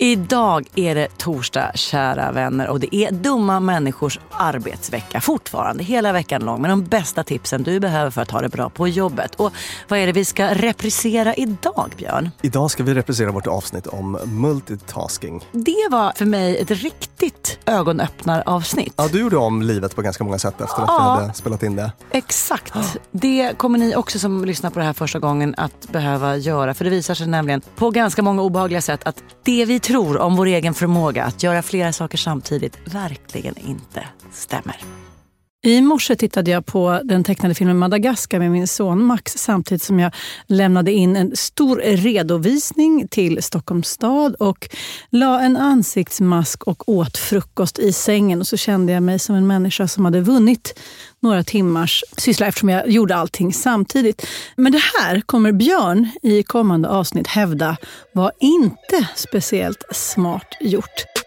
Idag är det torsdag, kära vänner, och det är dumma människors arbetsvecka fortfarande, hela veckan lång, med de bästa tipsen du behöver för att ha det bra på jobbet. Och vad är det vi ska reprisera idag, Björn? Idag ska vi reprisera vårt avsnitt om multitasking. Det var för mig ett riktigt ögonöppnaravsnitt. Ja, du gjorde om livet på ganska många sätt efter att Ja. vi hade spelat in det. Exakt. Det kommer ni också som lyssnar på det här första gången att behöva göra. För det visar sig nämligen på ganska många obehagliga sätt att det vi tror om vår egen förmåga att göra flera saker samtidigt verkligen inte stämmer. I morse tittade jag på den tecknade filmen Madagaskar med min son Max samtidigt som jag lämnade in en stor redovisning till Stockholms stad och la en ansiktsmask och åt frukost i sängen. Och så kände jag mig som en människa som hade vunnit några timmars syssla eftersom jag gjorde allting samtidigt. Men det här kommer Björn i kommande avsnitt hävda var inte speciellt smart gjort.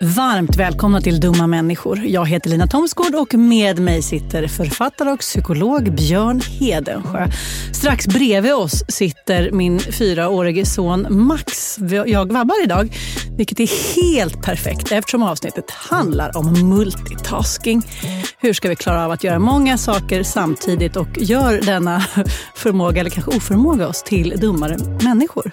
Varmt välkomna till Dumma människor. Jag heter Lina Thomsgård och med mig sitter författare och psykolog Björn Hedensjö. Strax bredvid oss sitter min fyraårige son Max. Jag vabbar idag, vilket är helt perfekt eftersom avsnittet handlar om multitasking. Hur ska vi klara av att göra många saker samtidigt och gör denna förmåga, eller kanske oförmåga, oss till dummare människor?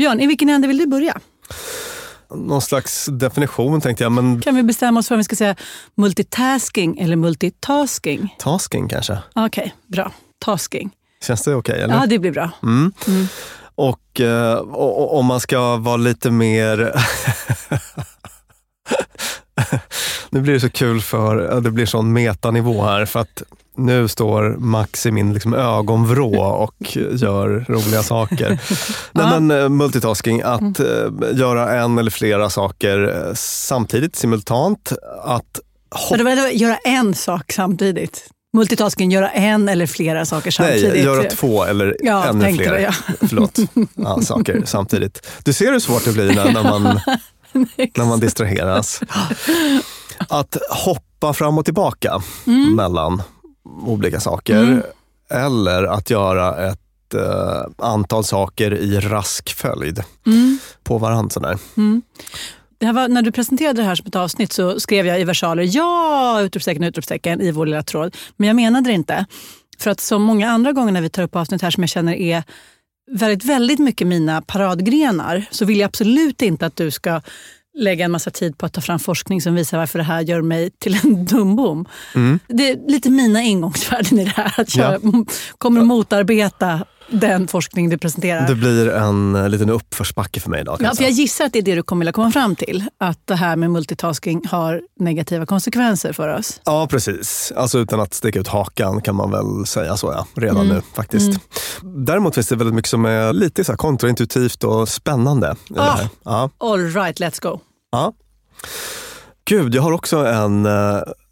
Björn, i vilken ände vill du börja? Någon slags definition tänkte jag, men Kan vi bestämma oss för om vi ska säga multitasking eller multitasking? tasking kanske? Okej, bra. Tasking. Känns det okej? eller? Ja, det blir bra. Mm. Och, eh, och, och om man ska vara lite mer... nu blir det så kul för det blir sån metanivå här för att nu står Max i min liksom ögonvrå och gör roliga saker. Nej, men, eh, multitasking, att eh, göra en eller flera saker eh, samtidigt, simultant. Att Vadå, vadå, göra en sak samtidigt? Multitasking, göra en eller flera saker samtidigt? Nej, göra två eller Ja, ännu fler det, ja. Förlåt. Ja, saker samtidigt. Du ser hur svårt det blir när, när, man, när man distraheras. Att hoppa fram och tillbaka Mm. mellan olika saker. Eller att göra ett eh, antal saker i rask följd Mm. på varandra. Här var, när du presenterade det här som ett avsnitt så skrev jag i versaler ja, utropstecken, utropstecken i vår lilla tråd. Men jag menade det inte. För att som många andra gånger när vi tar upp avsnitt här som jag känner är väldigt, väldigt mycket mina paradgrenar så vill jag absolut inte att du ska lägga en massa tid på att ta fram forskning som visar varför det här gör mig till en dumbom. Det är lite mina ingångsvärden i det här. Att jag kommer att motarbeta den forskning du presenterar. Det blir en eh, liten uppförsbacke för mig idag. Ja, jag för jag gissar att det är det du kommer att komma fram till. Att det här med multitasking har negativa konsekvenser för oss. Ja, precis. Alltså utan att sticka ut hakan kan man väl säga så ja, redan Mm. nu faktiskt. Däremot finns det väldigt mycket som är lite så kontraintuitivt och spännande. i Ah. Ja, All right, let's go. ja. Gud, jag har också en...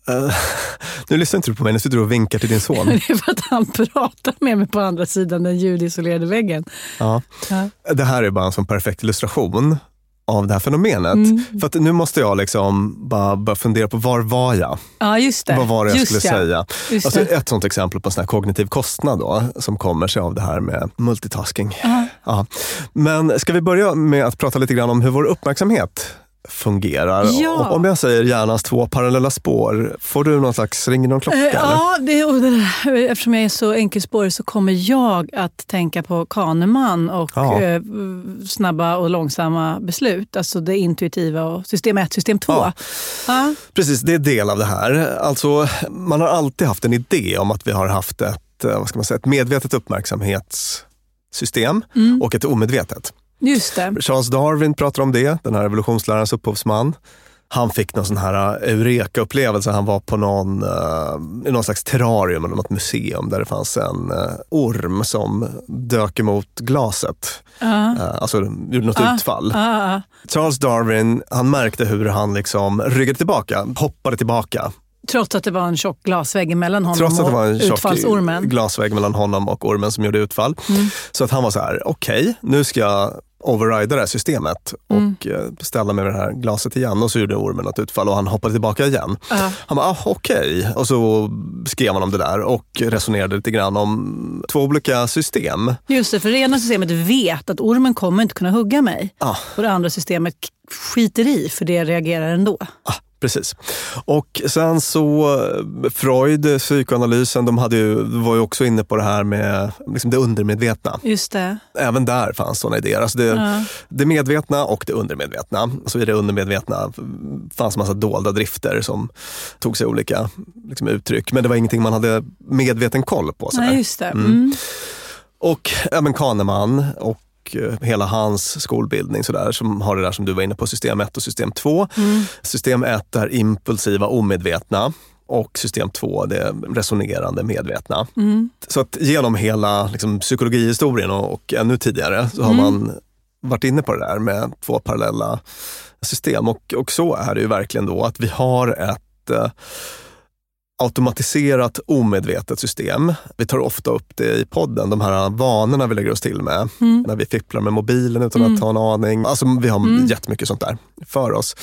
eh, nu lyssnar inte du på mig, nu sitter du och vinkar till din son. Det är för att han pratar med mig på andra sidan den ljudisolerade väggen. Ja. Ja. Det här är bara en sån perfekt illustration av det här fenomenet. Mm. För att nu måste jag liksom bara börja fundera på var var jag? Ja, just det. Vad var det jag just skulle ja. säga? Just Alltså det. ett sånt exempel på en sån här kognitiv kostnad då, som kommer sig av det här med multitasking. Ja. Men ska vi börja med att prata lite grann om hur vår uppmärksamhet fungerar? Ja. Om jag säger hjärnans två parallella spår, får du någon slags, ringer någon klocka? Eh? Ja, det, eftersom jag är så enkelspårig så kommer jag att tänka på Kahneman och Ja. eh, snabba och långsamma beslut. Alltså det intuitiva och system 1, system 2. Ja. Ja. Precis, det är del av det här. Alltså, man har alltid haft en idé om att vi har haft ett, eh, vad ska man säga, ett medvetet uppmärksamhetssystem Mm. och ett omedvetet. Just det. Charles Darwin pratar om det, den här evolutionslärarens upphovsman. Han fick någon sån här uh, eureka-upplevelse. Han var på någon, uh, någon slags terrarium eller något museum där det fanns en uh, orm som dök emot glaset. Ja. Uh, alltså gjorde något Ah. utfall. Charles Darwin, han märkte hur han liksom ryggade tillbaka, hoppade tillbaka. Trots att det var en tjock glasvägg mellan honom Trots att det var en och tjock utfallsormen. glasvägg mellan honom och ormen som gjorde utfall. Mm. Så att han var så här, okej, nu ska jag overrida det här systemet Mm. och eh, ställa mig vid det här glaset igen. Och så gjorde ormen ett utfall och han hoppade tillbaka igen. Ja. Han bara, ah, okej. Och så skrev han om det där och resonerade lite grann om två olika system. Just det, för det ena systemet vet att ormen kommer inte kunna hugga mig. Ah. Och det andra systemet skiter i för det reagerar ändå. Ah, precis. Och sen så eh, Freud, psykoanalysen, de hade ju, var ju också inne på det här med liksom det undermedvetna. Just det. Även där fanns sådana idéer. Alltså det, Ja. det medvetna och det undermedvetna. Så i det undermedvetna fanns massa dolda drifter som tog sig olika liksom, uttryck. Men det var ingenting man hade medveten koll på. sådär. Nej, just det. Mm. Mm. Och även Kahneman och eh, hela hans skolbildning sådär, som har det där som du var inne på, system 1 och system 2. Mm. System 1 är impulsiva, omedvetna. och system 2, det resonerande medvetna. Så att genom hela liksom, psykologihistorien och, och ännu tidigare så har man varit inne på det där med två parallella system. Och, och så är det ju verkligen då att vi har ett eh, automatiserat omedvetet system. Vi tar ofta upp det i podden, de här vanorna vi lägger oss till med. När vi fipplar med mobilen utan att ha en aning. Alltså vi har mm. jättemycket sånt där för oss.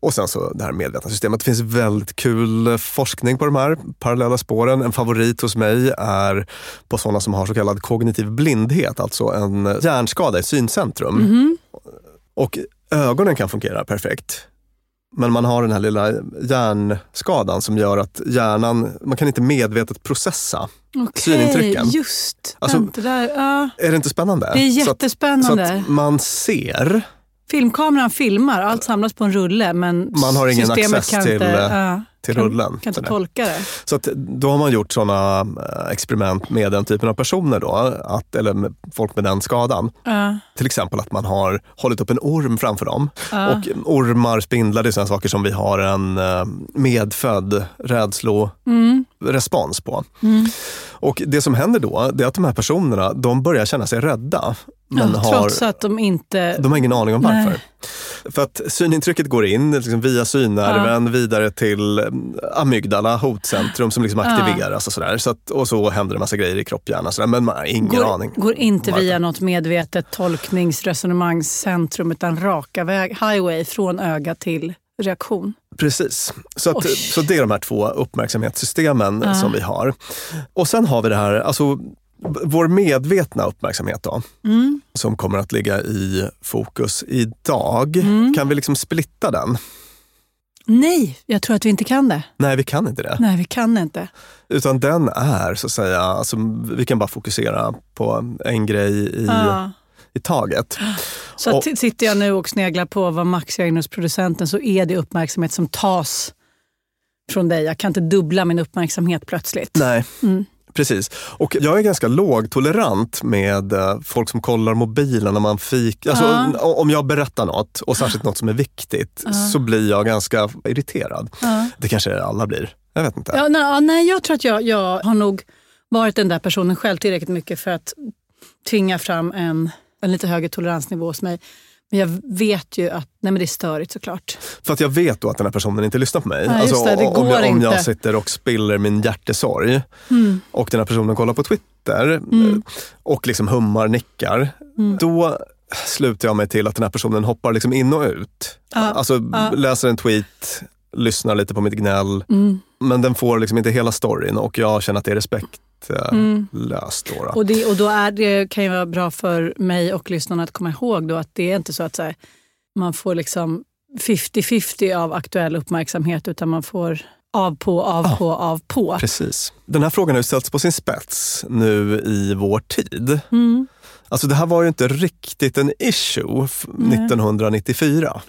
Och sen så det här medvetna systemet. Det finns väldigt kul forskning på de här parallella spåren. En favorit hos mig är på sådana som har så kallad kognitiv blindhet, alltså en hjärnskada i syncentrum. Och ögonen kan fungera perfekt. Men man har den här lilla hjärnskadan som gör att hjärnan, man kan inte medvetet processa Okej, synintrycken. just. Alltså- där, ja. Är det inte spännande? Det är Så att- jättespännande. Så att man ser, Filmkameran filmar, allt samlas på en rulle men Man har ingen access till, inte, eh, ja, till kan, rullen. Kan inte tolka det. så att då har man gjort sådana experiment med den typen av personer då, att, eller med folk med den skadan. Ja. Till exempel att man har hållit upp en orm framför dem. Och ormar, spindlar, det är sådana saker som vi har en eh, medfödd rädslorespons på. Och det som händer då, det är att de här personerna, de börjar känna sig rädda. Men Ja, har, Trots att de inte... de har ingen aning om varför. Nej. För att synintrycket går in liksom via synnerven vidare till mm, amygdala, hotcentrum som liksom aktiveras och sådär. Så att, och så händer det massa grejer i kropp, hjärna, sådär. men man har ingen går, aning. går inte via något medvetet tolkningsresonemangscentrum utan raka väg, highway från öga till reaktion. Precis. Så, att, så det är de här två uppmärksamhetssystemen som vi har. Och sen har vi det här, alltså vår medvetna uppmärksamhet då, Mm. som kommer att ligga i fokus idag. Mm. Kan vi liksom splitta den? Nej, jag tror att vi inte kan det. Nej, vi kan inte det. Nej, vi kan inte. Utan den är så att säga, alltså, vi kan bara fokusera på en grej i, Ja. i taget. Så Och- sitter jag nu och sneglar på vad Max gör hos producenten så är det uppmärksamhet som tas från dig. Jag kan inte dubbla min uppmärksamhet plötsligt. Nej. Mm. Precis. Och jag är ganska lågtolerant med eh, folk som kollar mobilen när man fikar. Alltså, o- Om jag berättar något, och särskilt något som är viktigt, så blir jag ganska irriterad. Det kanske alla blir. Jag vet inte. Ja, nej, nej, jag tror att jag, jag har nog varit den där personen själv tillräckligt mycket för att tvinga fram en, en lite högre toleransnivå hos mig. Men jag vet ju att nej, men det är störigt såklart. För att jag vet då att den här personen inte lyssnar på mig. Alltså, Nej, just det, det om, jag, om jag sitter och spiller min hjärtesorg Mm. och den här personen kollar på Twitter eh, och liksom hummar, nickar. Mm. Då slutar jag mig till att den här personen hoppar liksom in och ut. Ja, Alltså ja. läser en tweet, lyssnar lite på mitt gnäll. Mm. Men den får liksom inte hela storyn och jag känner att det är respektlöst. Mm. Då, då. Och, det, och då är det, kan ju vara bra för mig och lyssnarna att komma ihåg då att det är inte så att så här, man får liksom 50-50 av aktuell uppmärksamhet utan man får av på, av på, av på. Precis. Den här frågan har ju ställts på sin spets nu i vår tid. Mm. Alltså det här var ju inte riktigt en issue f- 1994.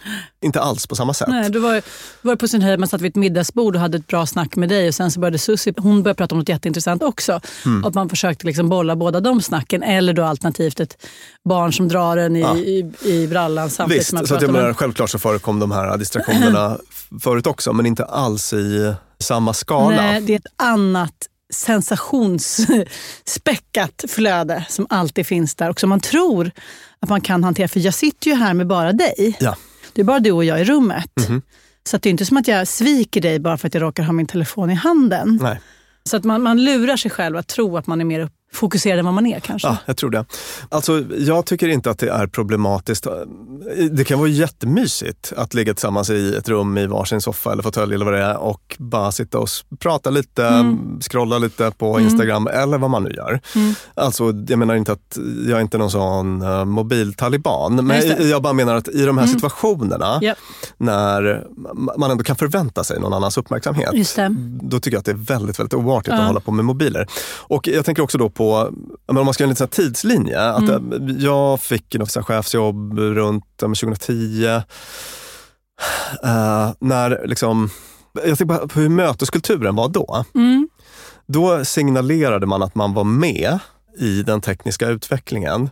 Inte alls på samma sätt. Nej, då var, var på sin höjd, man satt vid ett middagsbord och hade ett bra snack med dig och sen så började Susie, hon började prata om något jätteintressant också. Mm. Att man försökte liksom bolla båda de snacken eller då alternativt ett barn som drar en i, Ja. i, i brallan samtidigt Visst, som man så att jag menar, självklart så förekom de här distraktionerna förut också, men inte alls i samma skala. Nej, det är ett annat sensationsspekkat flöde som alltid finns där och som man tror att man kan hantera. För jag sitter ju här med bara dig. Ja. Det är bara du och jag i rummet. Mhm. Så att det är inte som att jag sviker dig bara för att jag råkar ha min telefon i handen. Nej. Så att man, man lurar sig själv att tro att man är mer upp- fokuserad än vad man är kanske. Ja, jag tror det. Alltså, jag tycker inte att det är problematiskt. Det kan vara jättemysigt att ligga tillsammans i ett rum i varsin soffa eller fåtölj eller vad det är och bara sitta och prata lite, Mm. scrolla lite på Instagram eller vad man nu gör. Mm. Alltså, jag menar inte att jag är inte någon sån uh, mobiltaliban, men. Mm. jag bara menar att i de här situationerna Japp. när man ändå kan förvänta sig någon annans uppmärksamhet, då tycker jag att det är väldigt, väldigt oartigt Ja. att hålla på med mobiler. Och jag tänker också då på, men om man ska göra en liten tidslinje, att Mm. eh, jag fick något så chefsjobb runt eh, 2010. Eh, när liksom, jag tänker på hur möteskulturen var då. Mm. Då signalerade man att man var med i den tekniska utvecklingen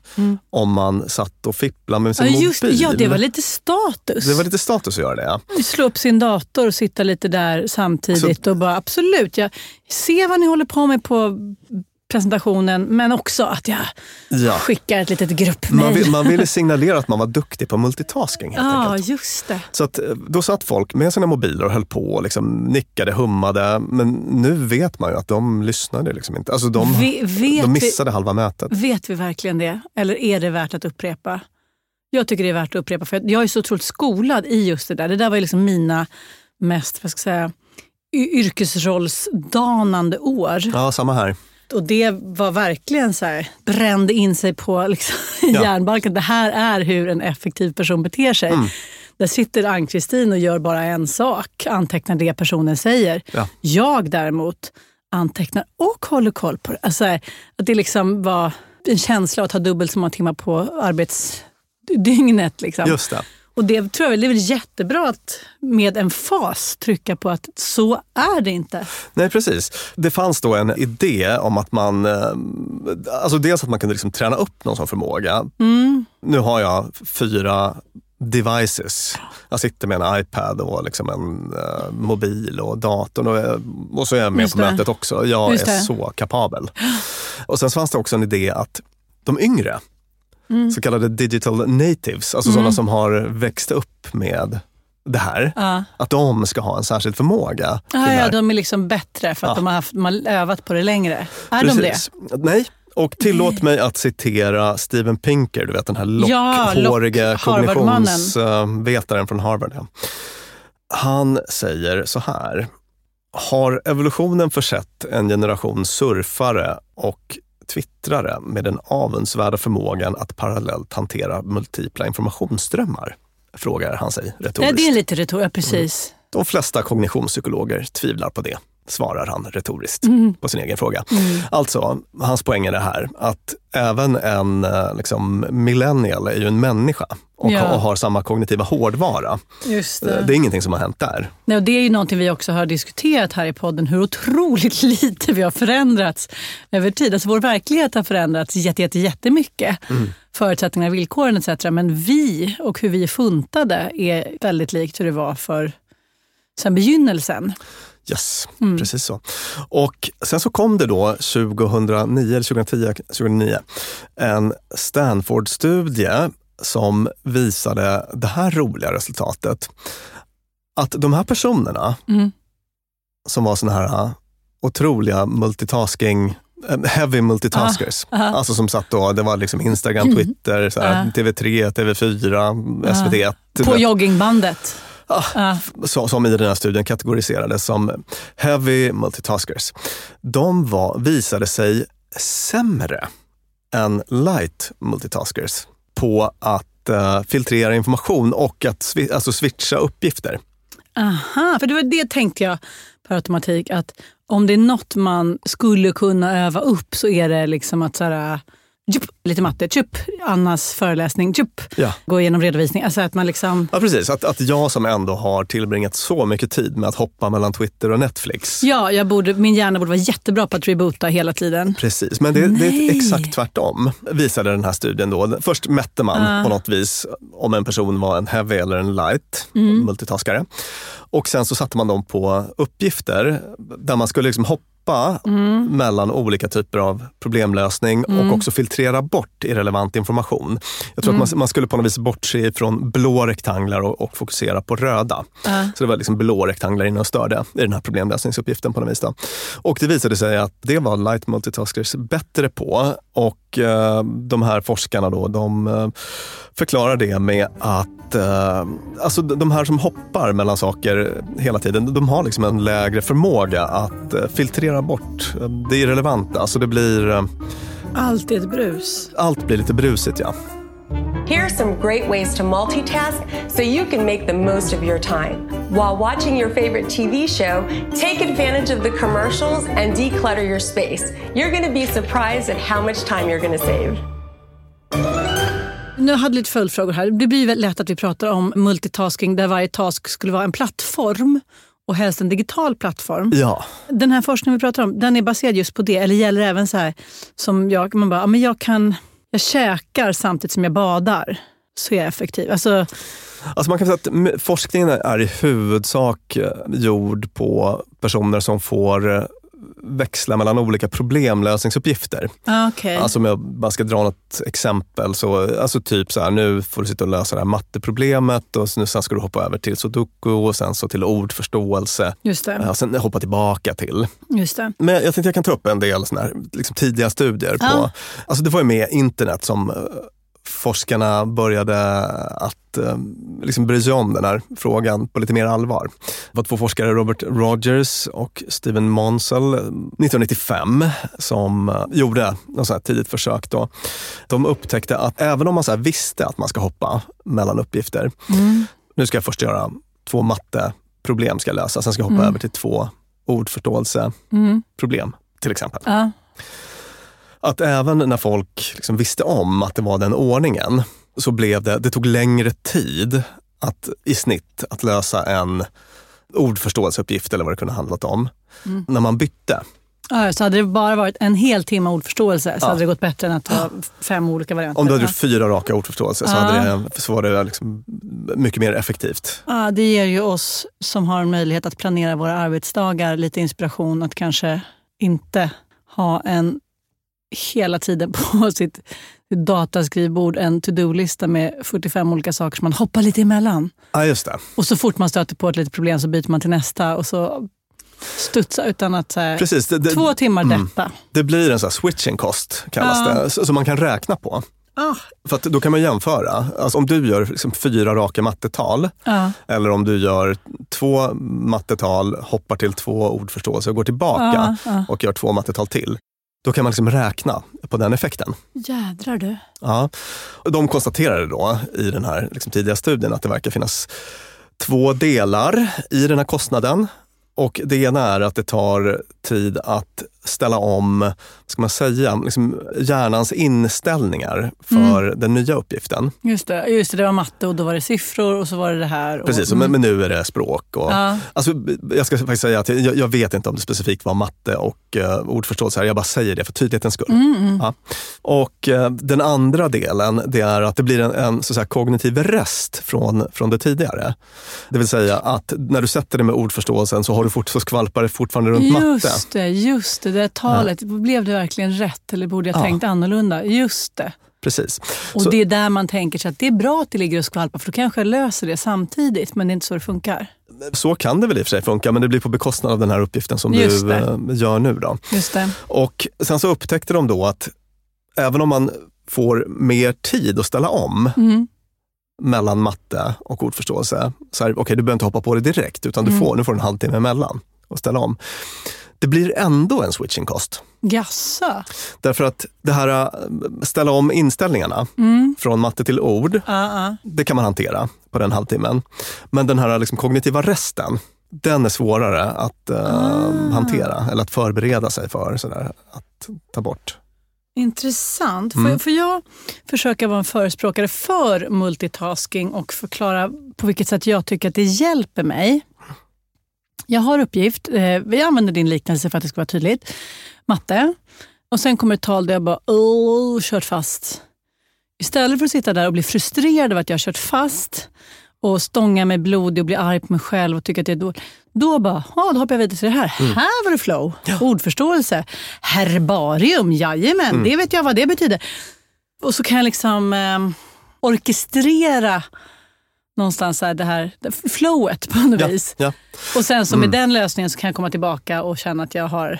om man satt och fipplade med sin Mm. Ja, just, mobil. ja, det var lite status. Det var lite status att göra det. Slå upp sin dator och sitta lite där samtidigt och bara absolut, jag ser vad ni håller på med på presentationen men också att jag Ja. skickar ett litet Man, gruppmejl. vill, man ville signalera att man var duktig på multitasking helt Ja, enkelt. just det. Så att, eh, då satt folk med sina mobiler och höll på och liksom nickade, hummade. Men nu vet man ju att de lyssnade liksom inte. Alltså de, vet de vi- missade halva mötet. Vet vi verkligen det? Eller är det värt att upprepa? Jag tycker det är värt att upprepa för jag är så otroligt skolad i just det där. Det där var ju liksom mina mest vad ska jag säga, yrkesrollsdanande år. Ja, samma här. Och det var verkligen så här, brände in sig på liksom, Ja. hjärnbalken. Det här är hur en effektiv person beter sig. Mm. Där sitter Ann-Kristin och gör bara en sak, antecknar det personen säger. Ja. Jag däremot antecknar och håller koll på det. Alltså, att det liksom var en känsla att ha dubbelt så många timmar på arbetsdygnet. Liksom. Just det. Och det tror jag det är väl jättebra att med en fas trycka på att så är det inte. Nej, precis. Det fanns då en idé om att man, eh, alltså dels att man kunde liksom träna upp någon sån förmåga. Mm. Nu har jag fyra devices. Jag sitter med en iPad och liksom en eh, mobil och datorn och, eh, och så är jag med Just på det. mötet också. Jag Just är det. så kapabel. Och sen fanns det också en idé att de yngre, Mm. så kallade digital natives, alltså sådana som har växt upp med det här, Ja. att de ska ha en särskild förmåga. Ah, ja, de är liksom bättre för att Ja. de har, haft, har övat på det längre. Är de det? Precis. Nej. Och tillåt mig att citera Steven Pinker, du vet den här Ja, lockhåriga Lock- kognitionsvetaren från Harvard. Ja. Han säger så här. Har evolutionen försett en generation surfare och twittrare med den avundsvärda förmågan att parallellt hantera multipla informationsströmmar? Frågar han sig retoriskt. Nej, det är lite retoriskt, precis. De flesta kognitionspsykologer tvivlar på det, svarar han retoriskt Mm. på sin egen fråga. Alltså, hans poäng är det här att även en eh, liksom, millennial är ju en människa och, Ja. och har samma kognitiva hårdvara. Just Eh, Det är ingenting som har hänt där. Nej, och det är ju någonting vi också har diskuterat här i podden, hur otroligt lite vi har förändrats över tid. Alltså vår verklighet har förändrats jätte, jätte, jättemycket. Förutsättningar, villkoren etc. Men vi och hur vi är funtade är väldigt likt hur det var för sen begynnelsen. Yes, precis så. Och sen så kom det då 2009, eller 2010, 2009 en Stanford-studie som visade det här roliga resultatet. Att de här personerna Mm. som var såna här uh, otroliga multitasking eh, Heavy multitaskers. Ah, aha. Alltså som satt då, det var liksom Instagram, Twitter, så här, Ah. TV3, TV4, SVT1. På joggingbandet. Ah. så, som i den här studien kategoriserades som heavy multitaskers. De var, visade sig sämre än light multitaskers på att eh, filtrera information och att alltså switcha uppgifter. Aha, för det var det tänkte jag per automatik att om det är något man skulle kunna öva upp så är det liksom att så här, tjup, lite matte, tjup, Annas föreläsning, tjup, Ja. gå igenom redovisning. Alltså att man liksom, Ja, precis. Att, att jag som ändå har tillbringat så mycket tid med att hoppa mellan Twitter och Netflix. ja, jag borde, min hjärna borde vara jättebra på att reboota hela tiden. Precis, men det, det är exakt tvärtom, visade den här studien. Då. Först mätte man Ah. på något vis om en person var en heavy eller en light Mm. multitaskare. Och sen så satte man dem på uppgifter där man skulle liksom hoppa Mm. mellan olika typer av problemlösning och också filtrera bort irrelevant information. Jag tror Mm. att man, man skulle på något vis bortse från blå rektanglar och, och fokusera på röda. Ja. Så det var liksom blå rektanglar inne och störde i den här problemlösningsuppgiften på något vis. Då. Och det visade sig att det var light multitaskers bättre på och eh, de här forskarna då, de eh, förklarar det med att eh, alltså de här som hoppar mellan saker hela tiden, de har liksom en lägre förmåga att eh, filtrera bort det irrelevanta. Så det blir, eh, Allt är ett brus. allt blir lite brusigt ja. Here are some great ways to multitask so you can make the most of your time. While watching your favorite TV show, take advantage of the commercials and declutter your space. You're going to be surprised at how much time you're going to save. Nu hade lite följdfrågor här. Det blir väldigt lätt att vi pratar om multitasking där varje task skulle vara en plattform och helst en digital plattform. Ja, Den här forskningen vi pratar om, den är baserad just på det? Eller gäller även så här som jag, man bara, ja, men jag kan, jag käkar samtidigt som jag badar, så är jag effektiv. Alltså, Alltså man kan säga att forskningen är i huvudsak eh, gjord på personer som får eh, växla mellan olika problemlösningsuppgifter. ah, okej. Alltså om jag bara ska dra något exempel, så, alltså typ så här, nu får du sitta och lösa det här matteproblemet och sen sen ska du hoppa över till sudoku och sen så till ordförståelse. just det. Ja, sen hoppa tillbaka till. Just det. Men jag tänkte jag kan ta upp en del såna här, liksom tidiga studier. på alltså Det var ju med internet som eh, forskarna började att eh, liksom bry sig om den här frågan på lite mer allvar. Det var två forskare, Robert Rogers och Steven Monsell, eh, 1995 som eh, gjorde något sånt tidigt försök. Då. De upptäckte att även om man så visste att man ska hoppa mellan uppgifter, nu ska jag först göra två matteproblem ska jag lösa, sen ska jag hoppa över till två ordförståelseproblem till exempel. Ja. Att även när folk liksom visste om att det var den ordningen, så blev det, det tog längre tid att i snitt att lösa en ordförståelseuppgift eller vad det kunde ha handlat om. När man bytte. Ja, så hade det bara varit en hel timme ordförståelse så hade det gått bättre än att ha fem olika varianter. Om du hade Ja. gjort fyra raka ordförståelser så, hade det, så var det liksom mycket mer effektivt. Ja, det ger ju oss som har en möjlighet att planera våra arbetsdagar lite inspiration att kanske inte ha en hela tiden på sitt dataskrivbord en to-do-lista med 45 olika saker som man hoppar lite emellan. Ja, just det. Och så fort man stöter på ett litet problem så byter man till nästa och så studsa utan att så här, Precis. Det, det, två timmar detta. det blir en här switching cost, kallas Ja. det, som man kan räkna på. Ah, För då kan man jämföra. Alltså om du gör liksom fyra raka mattetal ja. eller om du gör två mattetal, hoppar till två ordförståelser och går tillbaka ja. och gör två mattetal till. Då kan man liksom räkna på den effekten. Jädrar du. Ja. De konstaterade då i den här liksom tidiga studien att det verkar finnas två delar i den här kostnaden. Och det ena är att det tar tid att ställa om, ska man säga, liksom hjärnans inställningar för Mm. den nya uppgiften. Just det, just det, det var matte och då var det siffror och så var det det här. Och, Precis, men, men nu är det språk. Och, Ja. alltså, jag ska faktiskt säga att jag, jag vet inte om det specifikt var matte och uh, ordförståelse här. Jag bara säger det för tydlighetens skull. Mm, Ja. Och eh, den andra delen, det är att det blir en, en så att kognitiv rest från, från det tidigare. Det vill säga att när du sätter dig med ordförståelsen så, har du fort, så skvalpar det fortfarande runt matte. Just det, just det. Det där talet, blev det verkligen rätt eller borde jag Ja. tänkt annorlunda? Just det. Precis. Och Så- det är där man tänker sig att det är bra att det ligger och skvalpar för då kanske jag löser det samtidigt, men det är inte så det funkar. Så kan det väl i och för sig funka, men det blir på bekostnad av den här uppgiften som Just du det. eh, gör nu. Då. Just det. Och sen så upptäckte de då att även om man får mer tid att ställa om Mm. mellan matte och ordförståelse, så här, okej du behöver inte hoppa på det direkt, utan du Mm. får, nu får du en halvtimme emellan att ställa om. Det blir ändå en switching cost. Jassa. Därför att det här äh, ställa om inställningarna Mm. från matte till ord, Ja, ja. det kan man hantera på den halvtimmen. Men den här liksom kognitiva resten, den är svårare att äh, Ah. hantera eller att förbereda sig för, sådär, att ta bort. Intressant. Mm. Får, får jag försöka vara en förespråkare för multitasking och förklara på vilket sätt jag tycker att det hjälper mig? Jag har uppgift, eh, vi använder din liknelse för att det ska vara tydligt, matte. Och sen kommer ett tal där jag bara, oh, kört fast. Istället för att sitta där och bli frustrerad över att jag har kört fast och stånga mig blodig och bli arg på mig själv och tycka att det är dåligt. Då bara, ja, då hoppar jag vidare till det här. Här var det flow. Ordförståelse. Herbarium, jajamän, det vet jag vad det betyder. Och så kan jag liksom eh, orkestrera någonstans här, det här flowet på något Ja, vis. ja. Och sen så med den lösningen så kan jag komma tillbaka och känna att jag har...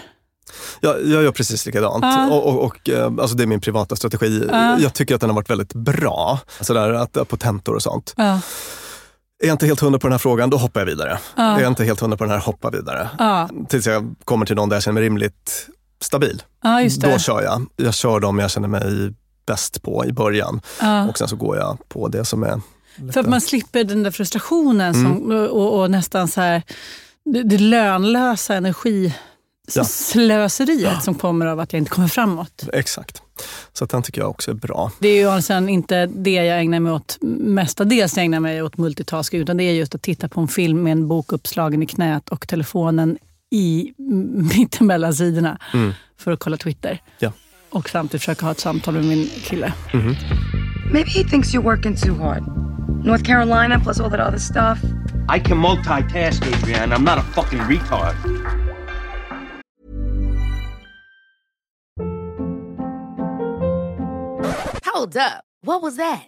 Jag, jag gör precis likadant. Ja. Och, och, och, eh, alltså det är min privata strategi. Ja. Jag tycker att den har varit väldigt bra. Sådär, att, eh, på tentor och sånt. Ja, Är jag inte helt hundra på den här frågan, då hoppar jag vidare. Ja. Är jag inte helt hundra på den här, hoppa vidare. ja, Tills jag kommer till någon där jag känner mig rimligt stabil. ja. Då kör jag. Jag kör dem jag känner mig bäst på i början. Ja. Och sen så går jag på det som är För att man slipper den där frustrationen Mm. som, och, och nästan så här, det, det lönlösa Ja. slöseriet som kommer av att jag inte kommer framåt. Exakt. Så att den tycker jag också är bra. Det är ju alltså inte det jag ägnar mig åt mestadels. Jag ägnar mig åt multitasking. Utan det är just att titta på en film med en bok uppslagen i knät och telefonen i mittemellan sidorna Mm. för att kolla Twitter. Ja. Och samtidigt försöka ha ett samtal med min kille. Maybe he thinks you're working too hard. North Carolina plus all that other stuff. I can multitask, Adrian. I'm not a fucking retard. Hold up. What was that?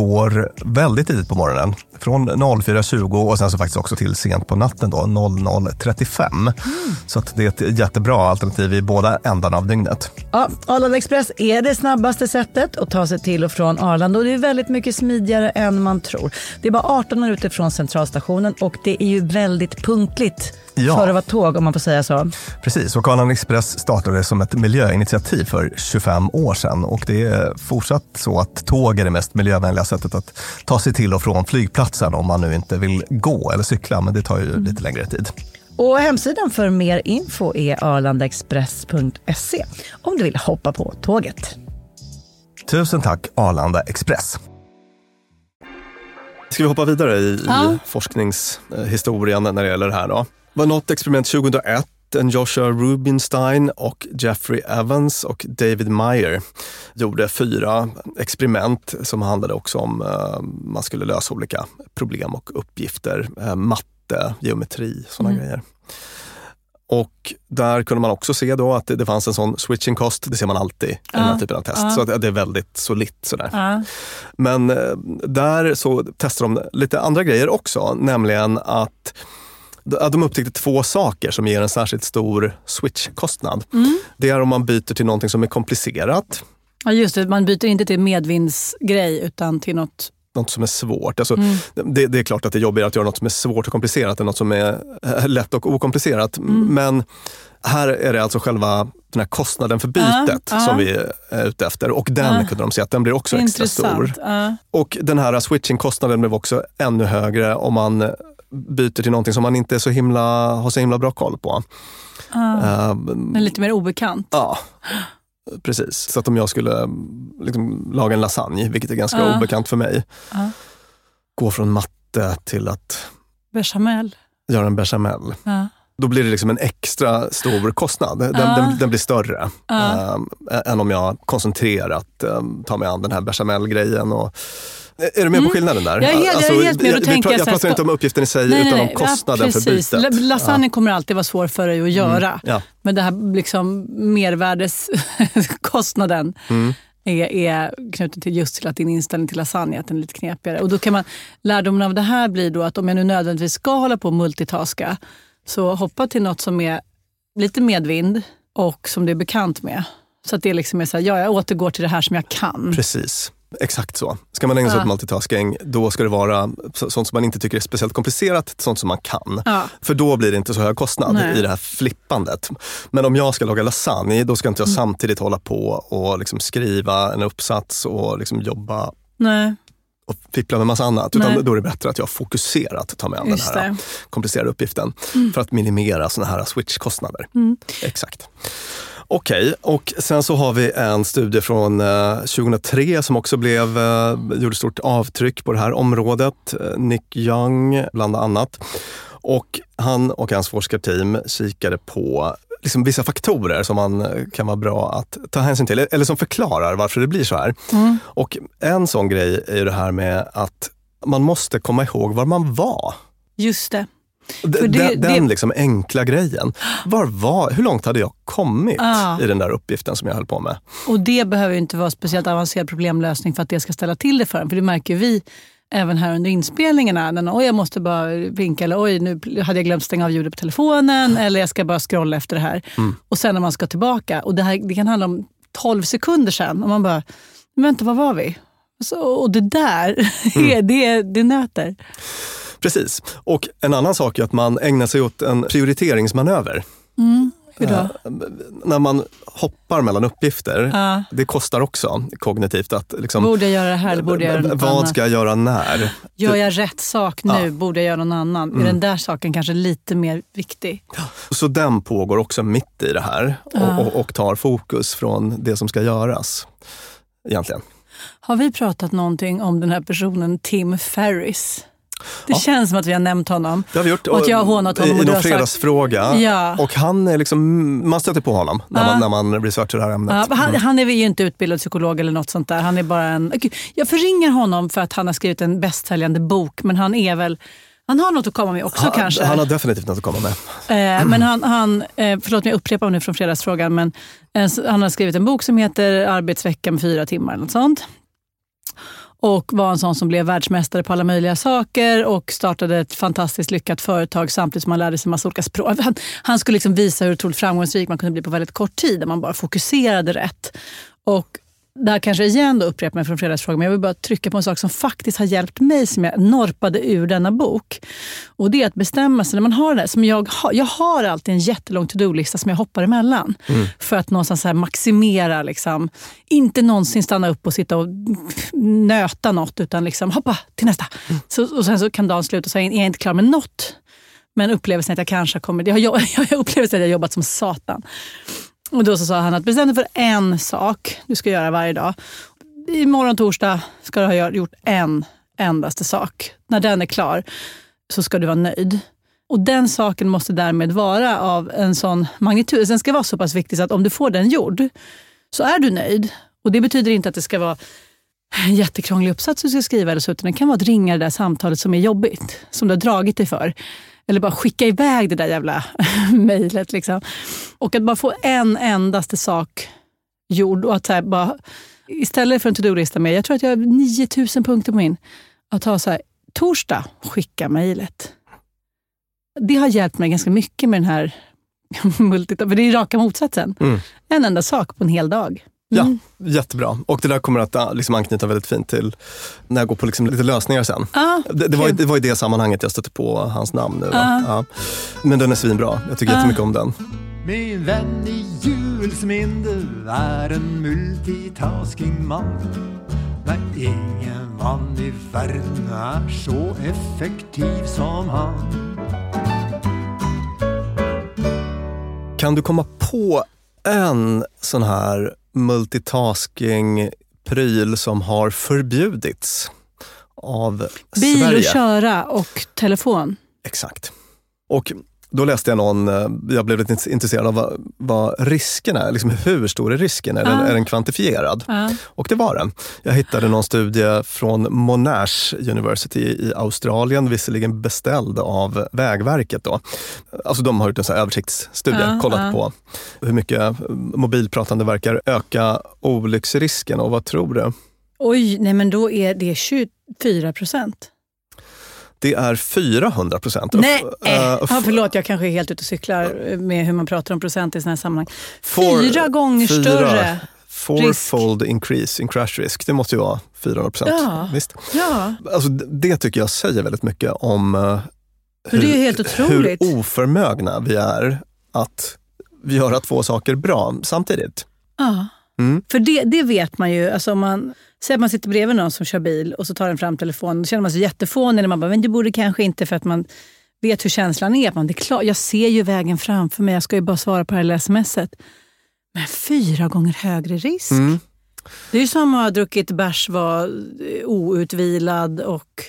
går väldigt tidigt på morgonen. Från 04.20 och sen så faktiskt också till sent på natten då, 00.35. Mm. Så att det är ett jättebra alternativ i båda ändarna av dygnet. Ja, Arlanda Express är det snabbaste sättet att ta sig till och från Arlanda och det är väldigt mycket smidigare än man tror. Det är bara 18 minuter från centralstationen och det är ju väldigt punktligt Ja. för att vara tåg om man får säga så. Precis, och Arlanda Express startade som ett miljöinitiativ för 25 år sedan och det är fortsatt så att tåg är det mest miljövänliga sättet att ta sig till och från flygplatsen om man nu inte vill gå eller cykla, men det tar ju lite längre tid. Och hemsidan för mer info är arlandaexpress.se om du vill hoppa på tåget. Tusen tack Arlanda Express. Ska vi hoppa vidare i, Ja. i forskningshistorien när det gäller det här då? Var något experiment 2001 en Joshua Rubinstein och Jeffrey Evans och David Meyer gjorde fyra experiment som handlade också om eh, man skulle lösa olika problem och uppgifter. Eh, matte, geometri, sådana Mm. grejer. Och där kunde man också se då att det, det fanns en sån switching cost. Det ser man alltid i den här Ja. typen av test. Ja. Så att det är väldigt solitt sådär. Ja. Men eh, där så testar de lite andra grejer också, nämligen att att de upptäckte två saker som ger en särskilt stor switchkostnad. Mm. Det är om man byter till någonting som är komplicerat, Ja, just det. Man byter inte till medvindsgrej utan till något... något som är svårt. Alltså, Mm. det, det är klart att det är jobbigare att göra något som är svårt och komplicerat än något som är eh, lätt och okomplicerat. Mm. Men här är det alltså själva den här kostnaden för bytet Ja, ja. som vi är ute efter. Och den Ja. kunde de se att den blir också extra stor. Intressant. Ja. Och den här switching-kostnaden blev också ännu högre om man byter till någonting som man inte så himla, har så himla bra koll på. Ja. Eh, Men lite mer obekant. ja, precis. Så att om jag skulle liksom, laga en lasagne, vilket är ganska Ja. obekant för mig, Ja. gå från matte till att Bechamel. göra en bechamel. Ja. Då blir det liksom en extra stor kostnad. Den, den, den blir större eh, än om jag koncentrerat eh, tar mig an den här bechamel-grejen. Och, är du med på skillnaden där? Mm. Jag är helt- jag är helt med. Jag jag så här, pratar inte om uppgiften i sig utan om kostnaden ja, för bytet. La- Lasagne kommer alltid vara svår för dig att göra. Mm, ja. Men det här liksom mervärdeskostnaden Mm. är, är knuten till just till att din inställning till lasagne att den är lite knepigare. Och då kan man, lärdomen av det här blir då att om jag nu nödvändigtvis ska hålla på och multitaska, så hoppa till något som är lite medvind och som du är bekant med. Så att det liksom är så här, ja, jag återgår till det här som jag kan. Precis. Exakt så. Ska man ägna sig Ja. åt multitasking, då ska det vara så- sånt som man inte tycker är speciellt komplicerat, sånt som man kan. Ja. För då blir det inte så hög kostnad Nej. i det här flippandet. Men om jag ska laga lasagne, då ska inte jag Mm. samtidigt hålla på och liksom skriva en uppsats och liksom jobba Nej. och fippla med massa annat. Utan Nej. då är det bättre att jag fokuserat tar mig an Just den här det. komplicerade uppgiften. Mm. För att minimera såna här switchkostnader. Mm. Exakt. Okej, och sen så har vi en studie från eh, 2003 som också blev, eh, gjorde stort avtryck på det här området. Eh, Nick Young bland annat. Och han och hans forskarteam kikade på liksom vissa faktorer som man eh, kan vara bra att ta hänsyn till, eller som förklarar varför det blir så här. Mm. Och en sån grej är ju det här med att man måste komma ihåg var man var. Just det. D- det- den den det- liksom enkla grejen. Var var, hur långt hade jag kommit Ah. i den där uppgiften som jag höll på med? Och det behöver inte vara speciellt avancerad problemlösning för att det ska ställa till det för en. För det märker vi även här under inspelningarna. Någon, oj, jag måste bara vinka eller oj, nu hade jag glömt stänga av ljudet på telefonen eller jag ska bara scrolla efter det här. Mm. Och sen när man ska tillbaka. Och det, här, det kan handla om 12 sekunder sen och man bara, vänta, var var vi? Så, och det där, Mm. det, det nöter. Precis. Och en annan sak är att man ägnar sig åt en prioriteringsmanöver. Mm. Eh, när man hoppar mellan uppgifter, Ja. det kostar också kognitivt att liksom, Borde jag göra det här eller borde jag göra något vad annat? ska jag göra när? Gör jag rätt sak nu? Ja. Borde jag göra någon annan? Mm. Är den där saken kanske lite mer viktig? Så den pågår också mitt i det här och, och, och tar fokus från det som ska göras. Egentligen. Har vi pratat någonting om den här personen Tim Ferris? Det känns som att vi har nämnt honom. Det har vi gjort. Och att jag har hånat honom. I, i någon fredagsfråga. Ja. Och han är liksom, man stöter på honom när, Ja. man, när man researchar det här ämnet. Ja, han, han är ju inte utbildad psykolog eller något sånt där. Han är bara en... Jag förringar honom för att han har skrivit en bästsäljande bok, men han är väl... Han har något att komma med också han, kanske. han har definitivt något att komma med. Eh, men han, han eh, förlåt mig jag upprepar nu från fredagsfrågan, men eh, han har skrivit en bok som heter Arbetsvecka med fyra timmar. Eller något sånt. Och var en sån som blev världsmästare på alla möjliga saker och startade ett fantastiskt lyckat företag samtidigt som han lärde sig massa olika språk. Han, han skulle liksom visa hur otroligt framgångsrik man kunde bli på väldigt kort tid, om man bara fokuserade rätt. Och där kanske igen då upprepar mig från fredagsfrågan, men jag vill bara trycka på en sak som faktiskt har hjälpt mig, som jag norpade ur denna bok. Och det är att bestämma sig, när man har det som jag har, jag har alltid en jättelång to-do-lista som jag hoppar emellan. Mm. För att någonstans här maximera, liksom, inte någonsin stanna upp och sitta och nöta något, utan liksom hoppa till nästa. Så, och sen så kan dagen sluta och så är jag inte klar med något. Men upplevelsen att jag kanske kommit, jag har, jag har upplevelsen att jag har jobbat som satan. Och då så sa han att bestäm dig för en sak du ska göra varje dag. Imorgon torsdag ska du ha gjort en endaste sak. När den är klar så ska du vara nöjd. Och den saken måste därmed vara av en sån magnitud. Den ska vara så pass viktig så att om du får den gjord så är du nöjd. Och det betyder inte att det ska vara en jättekrånglig uppsats du ska skriva eller så, utan det kan vara att ringa det där samtalet som är jobbigt, som du har dragit dig för. Eller bara skicka iväg det där jävla mejlet. Liksom. Och att bara få en endaste sak gjord. Och att så bara, istället för en to-do-lista med, jag tror att jag har 9000 punkter på min. Att ha så här, torsdag, skicka mejlet. Det har hjälpt mig ganska mycket med den här multitask. För det är raka motsatsen. Mm. En enda sak på en hel dag. Ja, jättebra. Och det där kommer att ah, liksom, anknyta väldigt fint till när jag går på liksom, lite lösningar sen. Ah, det, det, var, det var i det sammanhanget jag stötte på hans namn nu. Ah. Ja. Men den är svinbra. Jag tycker Ah. jättemycket om den. Min vän i julsminde är en multitasking-man. Men ingen man i världen är så effektiv som han. Kan du komma på en sån här multitasking-pryl som har förbjudits av Bil Sverige? och köra och telefon. Exakt. Och då läste jag någon, eh, jag blev lite intresserad av vad, vad risken är. Liksom hur stor är risken? Är, den, Ah. är den kvantifierad? Ja. Och det var den. Jag hittade någon studie från Monash University i Australien, visserligen beställd av Vägverket. Då. Alltså de har gjort en här översiktsstudie, Ja, kollat på hur mycket mobilpratande verkar öka olycksrisken. Och vad tror du? Oj, nej men då är det 24 procent. Det är 400 procent. Nej, Uh, ja, förlåt jag kanske är helt ute och cyklar med hur man pratar om procent i sådana här sammanhang. Fyra gånger fyra- större. Fourfold increase in crash risk. Det måste ju vara 400 procent. Ja. Visst? Ja, Alltså, det tycker jag säger väldigt mycket om eh, Men det är helt otroligt. hur oförmögna vi är att göra två saker bra samtidigt. ja. Mm. För det, det vet man ju. Alltså om man, säg att man sitter bredvid någon som kör bil och så tar den fram telefonen. Då känner man sig jättefånig man bara, men det borde kanske inte för att man vet hur känslan är. Man, det är klart, jag ser ju vägen framför mig, jag ska ju bara svara på det här lilla smset. Men fyra gånger högre risk. Mm. Det är ju som att ha druckit bärs, var eh, outvilad och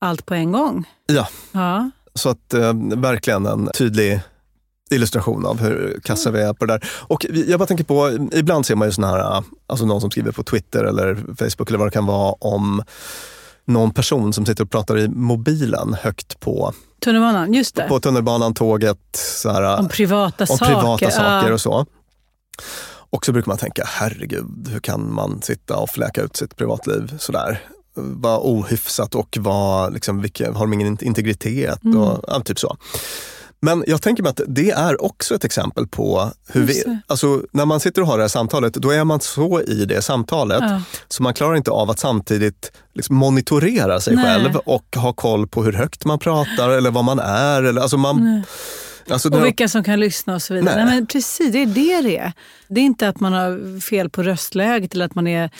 allt på en gång. Ja, Ja. så att eh, verkligen en tydlig illustration av hur kassa vi är på det där. Och jag bara tänker på, ibland ser man ju såna här, alltså någon som skriver på Twitter eller Facebook eller vad det kan vara om någon person som sitter och pratar i mobilen högt på, Tunnelbanan, just det. på tunnelbanan, tåget. Så här, Om privata om saker. privata saker ja. och så. Och så brukar man tänka, herregud, hur kan man sitta och fläka ut sitt privatliv sådär? Vara ohyfsat och vara, liksom, vilka, har de ingen integritet? Mm. Och, ja, typ så. Men jag tänker mig att det är också ett exempel på hur vi, alltså när man sitter och har det här samtalet, då är man så i det samtalet Ja. så man klarar inte av att samtidigt liksom monitorera sig Nej. själv och ha koll på hur högt man pratar eller vad man är. Eller, alltså man, Nej. Alltså Och vilka som kan lyssna och så vidare. Nej. Nej. men precis, det är det det är. Det är inte att man har fel på röstläget eller att man är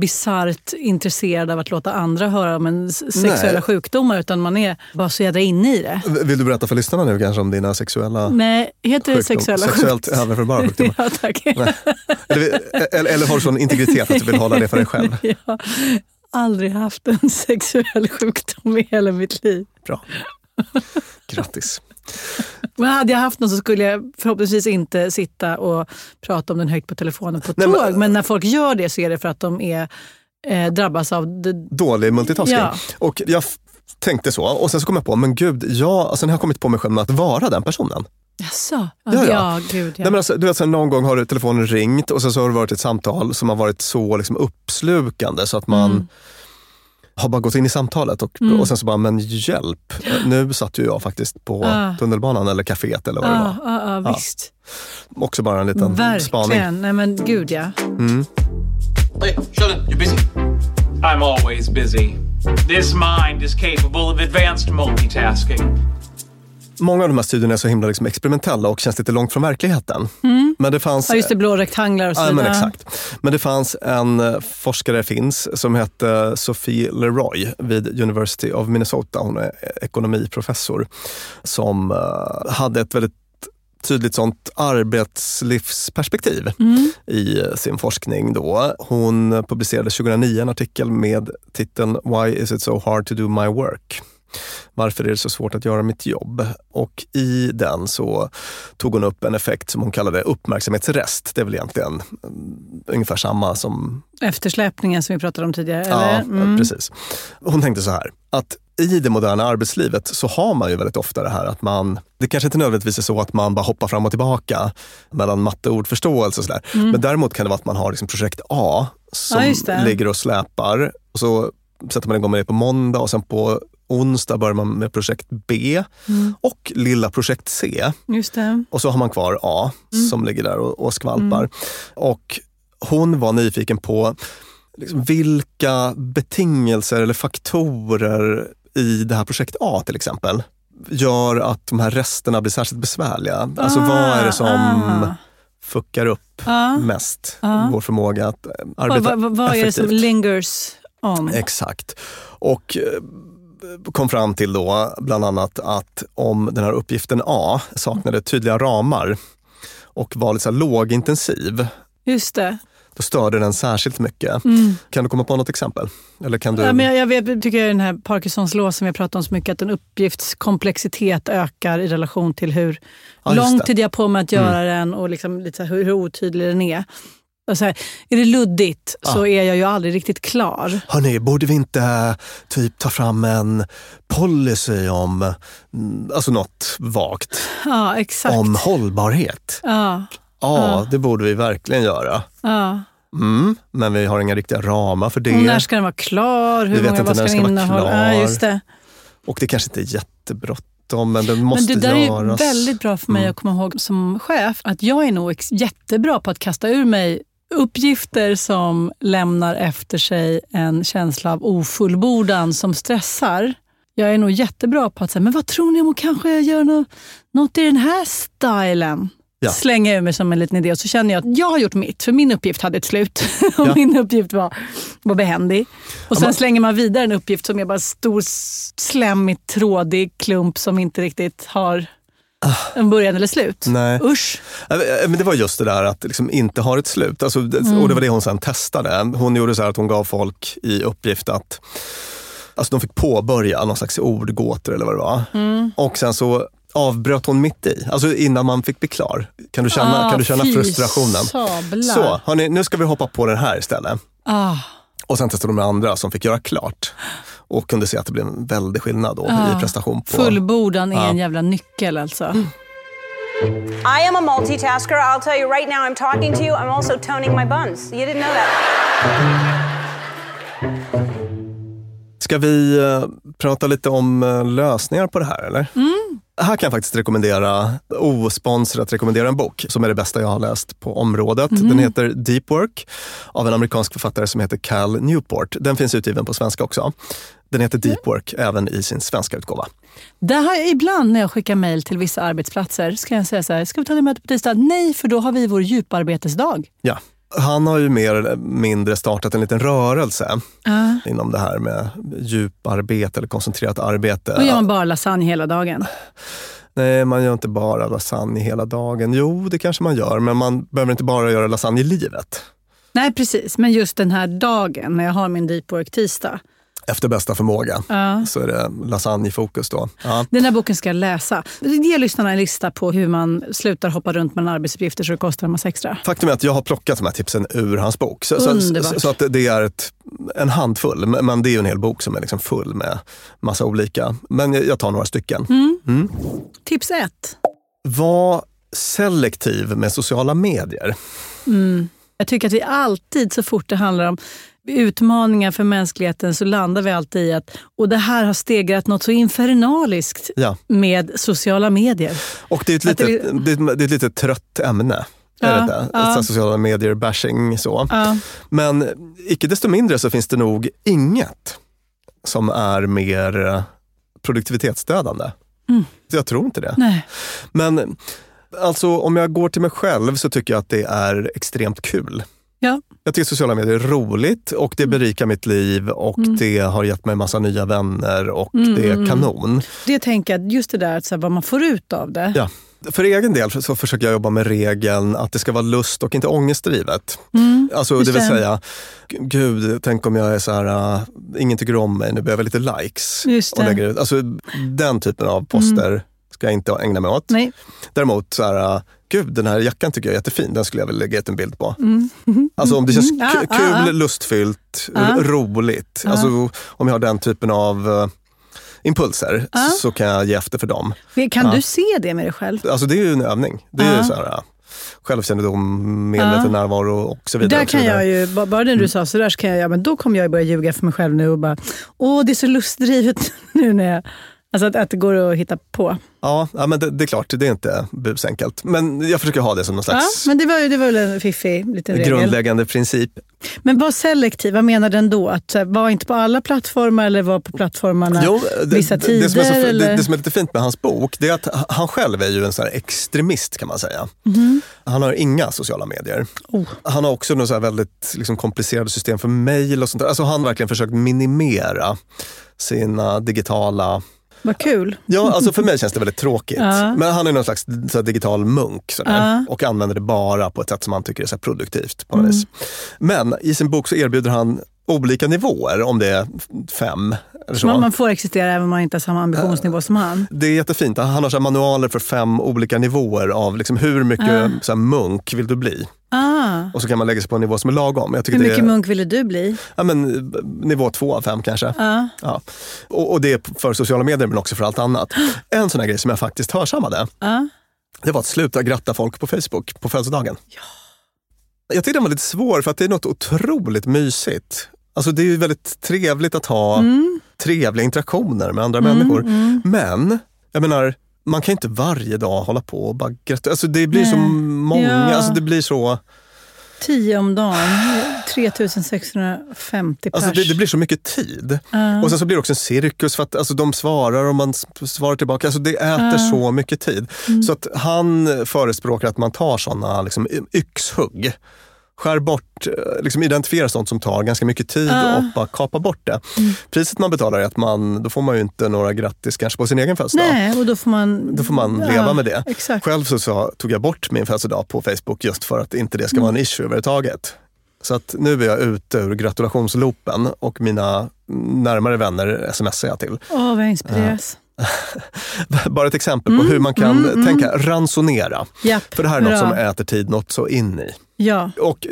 bisarrt intresserad av att låta andra höra om en sexuella Nej. sjukdomar, utan man är bara så jädra inne i det. Vill du berätta för lyssnarna nu kanske om dina sexuella Nej, heter det sexuella Sexuellt sjukdomar? överförbara sjukdomar? ja, tack. Eller, eller, eller har du sån integritet att du vill hålla det för dig själv? Har aldrig haft en sexuell sjukdom i hela mitt liv. Bra. Grattis. Men hade jag haft någon så skulle jag förhoppningsvis inte sitta och prata om den högt på telefonen på Nej, tåg. men- Men, när folk gör det så är det för att de är, eh, drabbas av det, Dålig multitasking. Ja. Och jag tänkte så och sen så kom jag på, men gud, jag, alltså, jag har kommit på mig själv med att vara den personen. Jaså? Ja, Ja, ja. ja. gud ja. Nej, men alltså, du vet, så här, någon gång har telefonen ringt och sen så har det varit ett samtal som har varit så liksom, uppslukande så att man Mm. Har bara gått in i samtalet och, Mm. och sen så bara, men hjälp, nu satt ju jag faktiskt på Ah. tunnelbanan eller kaféet eller vad det ja, var. ja, ja, Ja. visst. Också bara en liten Verkligen. spaning. Nej men gud ja. Mm. Hey, Sheldon, you're busy. I'm always busy. This mind is capable of advanced multitasking. Många av de här studierna är så himla liksom experimentella och känns lite långt från verkligheten. Mm. Men det fanns... Ja, just det, blå rektanglar och så Ja, men vidare. exakt. Men det fanns en eh, forskare finns som hette Sophie Leroy vid University of Minnesota. Hon är ekonomiprofessor som eh, hade ett väldigt tydligt sånt arbetslivsperspektiv Mm. i eh, sin forskning. Då. Hon publicerade 2009 en artikel med titeln Why is it so hard to do my work? Varför är det så svårt att göra mitt jobb? Och i den så tog hon upp en effekt som hon kallade uppmärksamhetsrest. Det är väl egentligen mm, ungefär samma som Eftersläpningen som vi pratade om tidigare. Ja, eller? Mm. precis. Hon tänkte så här, att i det moderna arbetslivet så har man ju väldigt ofta det här att man, det kanske inte nödvändigtvis är så att man bara hoppar fram och tillbaka mellan matte och ordförståelse och sådär. Mm. Men däremot kan det vara att man har liksom projekt A som Ja, ligger och släpar och så sätter man igång med det på måndag och sen på onsdag börjar man med projekt B Mm. och lilla projekt C. Och så har man kvar A Mm. som ligger där och, och skvalpar. Och hon var nyfiken på liksom, vilka betingelser eller faktorer i det här projekt A till exempel gör att de här resterna blir särskilt besvärliga. Alltså vad är det som ah. fuckar upp Ah. mest Ah. vår förmåga att eh, Vad, arbeta vad, vad är det som lingers on? Exakt. Och eh, kom fram till då bland annat att om den här uppgiften A saknade tydliga ramar och var lite lågintensiv, Just det. då störde den särskilt mycket. Mm. Kan du komma på något exempel? Eller kan du... Ja, men jag, jag vet, tycker den här Parkinsons lås som vi pratat om så mycket, att en uppgifts komplexitet ökar i relation till hur Ja, lång tid jag har på mig att göra den och liksom lite hur, hur otydlig den är. Här, är det luddigt så är jag ju aldrig riktigt klar. Hörni, borde vi inte typ ta fram en policy om, mm, alltså något vagt, Ja, exakt. om hållbarhet? Ja, Ja, Ja. det borde vi verkligen göra. ja. Mm, men vi har inga riktiga ramar för det. Och när ska den vara klar? Hur Vi vet inte när ska den ska vara klar. Ja, det. Och det kanske inte är jättebråttom, men det måste Men det där göras. är väldigt bra för mig Mm. att komma ihåg som chef, att jag är nog jättebra på att kasta ur mig uppgifter som lämnar efter sig en känsla av ofullbordan som stressar. Jag är nog jättebra på att säga, men vad tror ni om att kanske göra något, något i den här stilen? Ja. Slänga ur mig som en liten idé och så känner jag att jag har gjort mitt, för min uppgift hade ett slut. och Ja. min uppgift var, var behändig. Och Ja, sen man- slänger man vidare en uppgift som är bara stor, slemmig, trådig klump som inte riktigt har en början eller slut. Ah. Nej. Usch. Ja, Men det var just det där att liksom inte ha ett slut. Alltså, Mm. Och det var det hon sen testade. Hon gjorde så att hon gav folk i uppgift att alltså de fick påbörja någon slags ordgåtor eller vad det var. Mm. Och sen så avbröt hon mitt i, alltså innan man fick bli klar. Kan du känna, Ah, kan du känna frustrationen? sablar. Så, hörni, nu ska vi hoppa på den här istället. Ah. Och sen testade de andra som fick göra klart. Och kunde se att det blev en väldig skillnad då Ah. i prestation. På, Fullbordan är Ja. en jävla nyckel alltså. I am a multitasker. I'll tell you right now, I'm talking to you, I'm also toning my buns. You didn't know that. Ska vi eh, prata lite om eh, lösningar på det här eller? Här kan jag faktiskt rekommendera, osponsrat rekommendera en bok som är det bästa jag har läst på området. Mhm. Den heter Deep Work av en amerikansk författare som heter Cal Newport. Den finns utgiven på svenska också. Den heter Deep Work även i sin svenska utgåva. Det har jag ibland när jag skickar mejl till vissa arbetsplatser, ska jag säga så här, ska vi ta det mötet på tisdag? Nej, för då har vi vår djuparbetesdag. Ja. Han har ju mer eller mindre startat en liten rörelse Ja. inom det här med djuparbete eller koncentrerat arbete. Då gör man bara lasagne hela dagen. Nej, man gör inte bara lasagne hela dagen. Jo, det kanske man gör, men man behöver inte bara göra lasagne i livet. Nej, precis. Men just den här dagen när jag har min deep work tisdag. Efter bästa förmåga Ja. så är det lasagnefokus då. Ja. Den här boken ska jag läsa. Ge lyssnarna en lista på hur man slutar hoppa runt mellan arbetsuppgifter så det kostar en massa extra. Faktum är att jag har plockat de här tipsen ur hans bok. Så, så, så, så att det- är ett, en handfull, men det är en hel bok som är liksom full med massa olika. Men jag jag tar några stycken. Mm. Mm. Tips ett. Var selektiv med sociala medier. Mm. Jag tycker att vi alltid, så fort det handlar om utmaningar för mänskligheten, så landar vi alltid i att och det här har stegrat något så infernaliskt Ja. med sociala medier. Och det är ett Att det det är, det är ett lite trött ämne. Ja, ja. Sociala medier, bashing så. Ja. Men icke desto mindre så finns det nog inget som är mer produktivitetsdödande. Mm. Jag tror inte det. Nej. Men alltså om jag går till mig själv så tycker jag att det är extremt kul. Ja. Jag tycker sociala medier är roligt och det berikar mitt liv och Mm. det har gett mig massa nya vänner och Mm, det är mm, kanon. Det tänker jag, just det där att så här, vad man får ut av det. Ja. För egen del så försöker jag jobba med regeln att det ska vara lust och inte ångestdrivet. Mm, Alltså det vill säga, gud, tänk om jag är så här, uh, ingen tycker om mig, nu behöver jag lite likes. Just Och det. lägger ut. Alltså den typen av poster ska jag inte ägna mig åt. Nej. Däremot, så här, uh, gud den här jackan tycker jag är jättefin, den skulle jag vilja lägga ut en bild på. Mm. Alltså om det känns Mm. Ah, kul, ah, lustfyllt, Ah. roligt. Alltså om jag har den typen av uh, impulser så kan jag ge efter för dem. Kan du se det med dig själv? Alltså det är ju en övning. Det är så här, ja, självkännedom, medveten Ja. närvaro och så vidare. Där kan vidare. jag ju, ba- bara när du sa sådär så kan jag, ja, men då kommer jag börja ljuga för mig själv nu och bara, åh det är så lustdrivet nu när jag, alltså att, att det går att hitta på. Ja, ja men det, det är klart, det är inte busenkelt. Men jag försöker ha det som någon Ja, slags men det var det var väl en fiffig liten regel. grundläggande princip. Men var selektiv, vad menar den då? Att var inte på alla plattformar eller var på plattformarna Jo, det, vissa tider? det, som är så, det, det som är lite fint med hans bok, det är att han själv är ju en sån extremist kan man säga. Mhm. Han har inga sociala medier. Oh. Han har också något så väldigt liksom, komplicerade system för mejl och sånt där. Alltså han har verkligen försökt minimera sina digitala Vad kul. Ja, alltså för mig känns det väldigt tråkigt. Ja. Men han är någon slags så här, digital munk sådär, Ja. och använder det bara på ett sätt som han tycker är så produktivt. på Mm. Men i sin bok så erbjuder han olika nivåer, om det är fem eller så. Man, får existera även om man inte har samma ambitionsnivå som han. Det är jättefint. Han har så manualer för fem olika nivåer av liksom hur mycket Ja. så munk vill du bli? Ah. Och så kan man lägga sig på en nivå som är lagom. Jag Hur mycket är, munk ville du bli? ja, men, nivå två av fem kanske. Ja. Ja. Och, och det är för sociala medier men också för allt annat. En sån här grej som jag faktiskt hörsammade, Ja. det var att sluta gratta folk på Facebook på födelsedagen. Jag tyckte den var lite svår för att det är något otroligt mysigt. Alltså det är ju väldigt trevligt att ha Mm. trevliga interaktioner med andra Mm, människor. mm. Men, jag menar, man kan inte varje dag hålla på och bara gratulera. Alltså det blir så Nej. många, Ja. alltså det blir så... Tio om dagen, 3650 pers. Alltså det, det blir så mycket tid. Ja. Och sen så blir det också en cirkus för att alltså, de svarar och man svarar tillbaka. Alltså det äter Ja. så mycket tid. Mm. Så att han förespråkar att man tar sådana liksom, yxhugg. Skär bort, eh, liksom identifiera sånt som tar ganska mycket tid Ja. och bara kapa bort det. Priset man betalar är att man, då får man ju inte några grattis kanske på sin egen födelsedag. Nej, och då får man... Då får man Ja, leva med det. Exakt. Själv så, så tog jag bort min födelsedag på Facebook just för att inte det ska vara en issue överhuvudtaget. Så att nu är jag ute ur gratulationsloopen och mina närmare vänner smsar jag till. Åh, vad jag inspireras. Bara ett exempel Mm, på hur man kan mm, mm. tänka ransonera. Japp, För det här är något bra. som äter tid något så in i. Ja. Och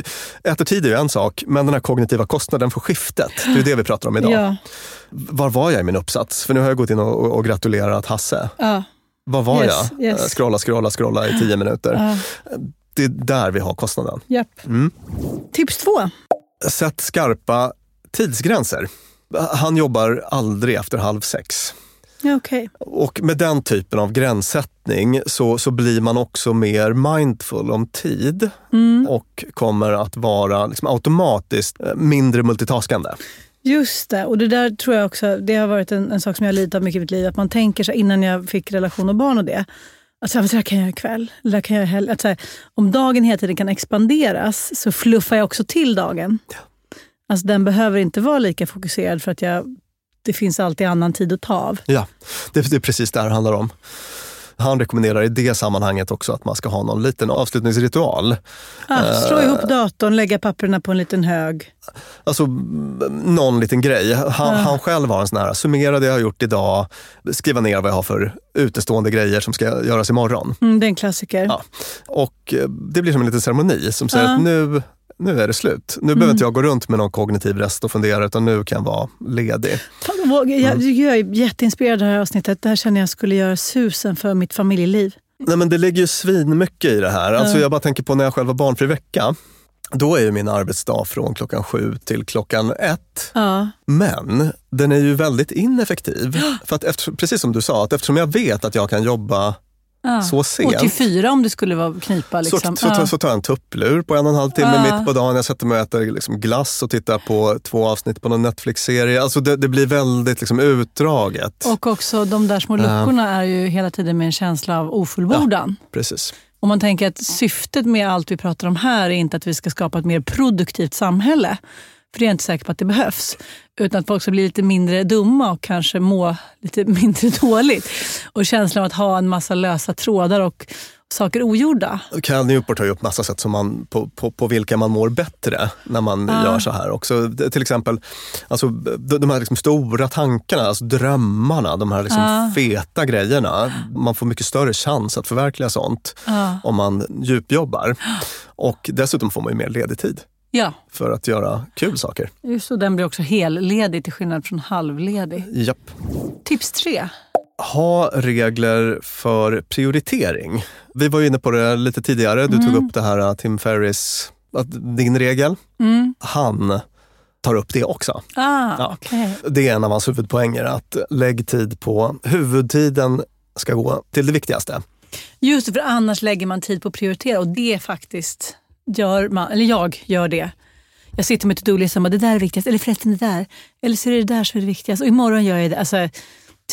äter tid är ju en sak, men den här kognitiva kostnaden för skiftet, det är det vi pratar om idag. Ja. Var var jag i min uppsats? För nu har jag gått in och, och, gratulerat Hasse. Ja. Var var Yes, jag? yes. Eh, Scrolla, scrolla, scrolla i tio minuter. Ja. Det är där vi har kostnaden. Japp. Mm. Tips två. Sätt skarpa tidsgränser. Han jobbar aldrig efter halv sex. Ja, okej. Och med den typen av gränssättning så, så blir man också mer mindful om tid Mm. och kommer att vara liksom automatiskt eh, mindre multitaskande. Just det, och det där tror jag också, det har varit en, en sak som jag har lidit av mycket i mitt liv. Att man tänker så innan jag fick relation och barn och det. Att så här, "Men det där kan jag göra ikväll. Det där kan jag hell-" att så här, om dagen hela tiden kan expanderas så fluffar jag också till dagen. Alltså den behöver inte vara lika fokuserad för att jag, det finns alltid annan tid att ta av. Ja, det, det är precis det här handlar om. Han rekommenderar i det sammanhanget också att man ska ha någon liten avslutningsritual. Ah, slå Eh, ihop datorn, lägga papperna på en liten hög. Alltså någon liten grej. Han, Ja. han själv har en sån här, summera det jag har gjort idag, skriva ner vad jag har för utestående grejer som ska göras imorgon. Mm, det är en klassiker. Ja. Och eh, det blir som en liten ceremoni som säger Ja. att nu, nu är det slut. Nu Mm. behöver inte jag gå runt med någon kognitiv rest och fundera utan nu kan jag vara ledig. Fan, vad- Jag, jag är jätteinspirerad av det här avsnittet. Det här känner jag skulle göra susen för mitt familjeliv. Nej, men det ligger ju svinmycket i det här. Alltså, Ja. Jag bara tänker på när jag själv var barnfri vecka. Då är ju min arbetsdag från klockan sju till klockan ett. Ja. Men den är ju väldigt ineffektiv. För att efter, precis som du sa, att eftersom jag vet att jag kan jobba Ja. så sent. Och till fyra om det skulle vara knipa. Liksom. Så, så, så, så tar jag en tupplur på en och en halv timme Ja. mitt på dagen. Jag sätter mig och äter liksom glass och tittar på två avsnitt på någon Netflix-serie. Alltså det, det blir väldigt liksom utdraget. Och också de där små Ja. luckorna är ju hela tiden med en känsla av ofullbordan. Precis. Om man tänker att syftet med allt vi pratar om här är inte att vi ska skapa ett mer produktivt samhälle. För det är jag inte säker på att det behövs. Utan att folk ska bli lite mindre dumma och kanske må lite mindre dåligt. Och känslan av att ha en massa lösa trådar och saker ogjorda. Cal Newport har ju upp massa sätt som man, på, på, på vilka man mår bättre när man Ja. gör så här också. Till exempel alltså, de, här liksom stora tankarna, alltså drömmarna, de här liksom Ja. feta grejerna. Man får mycket större chans att förverkliga sånt Ja. om man djupjobbar. Och dessutom får man ju mer ledig tid. Ja, för att göra kul saker. just så. Den blir också helledig till skillnad från halvledig. Japp. Tips tre. Ha regler för prioritering. Vi var ju inne på det lite tidigare. Du tog upp det här uh, Tim Ferris, att din regel. Mm. Han tar upp det också. Ah, Ja. okej. Det är en av hans huvudpoänger, att lägg tid på huvudtiden ska gå till det viktigaste. Just det, för annars lägger man tid på att prioritera och det faktiskt gör man, eller jag gör det. Jag sitter med to-do-listan och bara, det där är viktigast, eller förresten det där. Eller så är det det där som är det viktigaste. Och imorgon gör jag det. Alltså,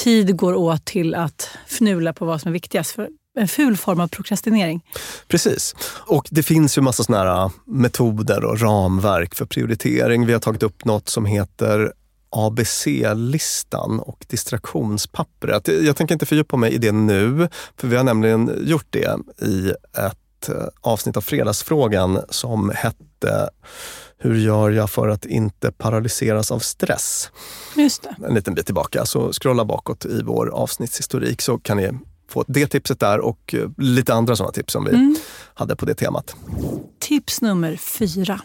tid går åt till att fnula på vad som är viktigast. För en ful form av prokrastinering. Precis. Och det finns ju massa såna här äh, metoder och ramverk för prioritering. Vi har tagit upp något som heter ABC-listan och distraktionspappret. Jag tänker inte fördjupa mig i det nu, för vi har nämligen gjort det i ett eh, avsnitt av Fredagsfrågan som hette Hur gör jag för att inte paralyseras av stress? Just det. En liten bit tillbaka, så scrolla bakåt i vår avsnittshistorik så kan ni få det tipset där och eh, lite andra sådana tips som vi Mm. hade på det temat. Tips nummer fyra.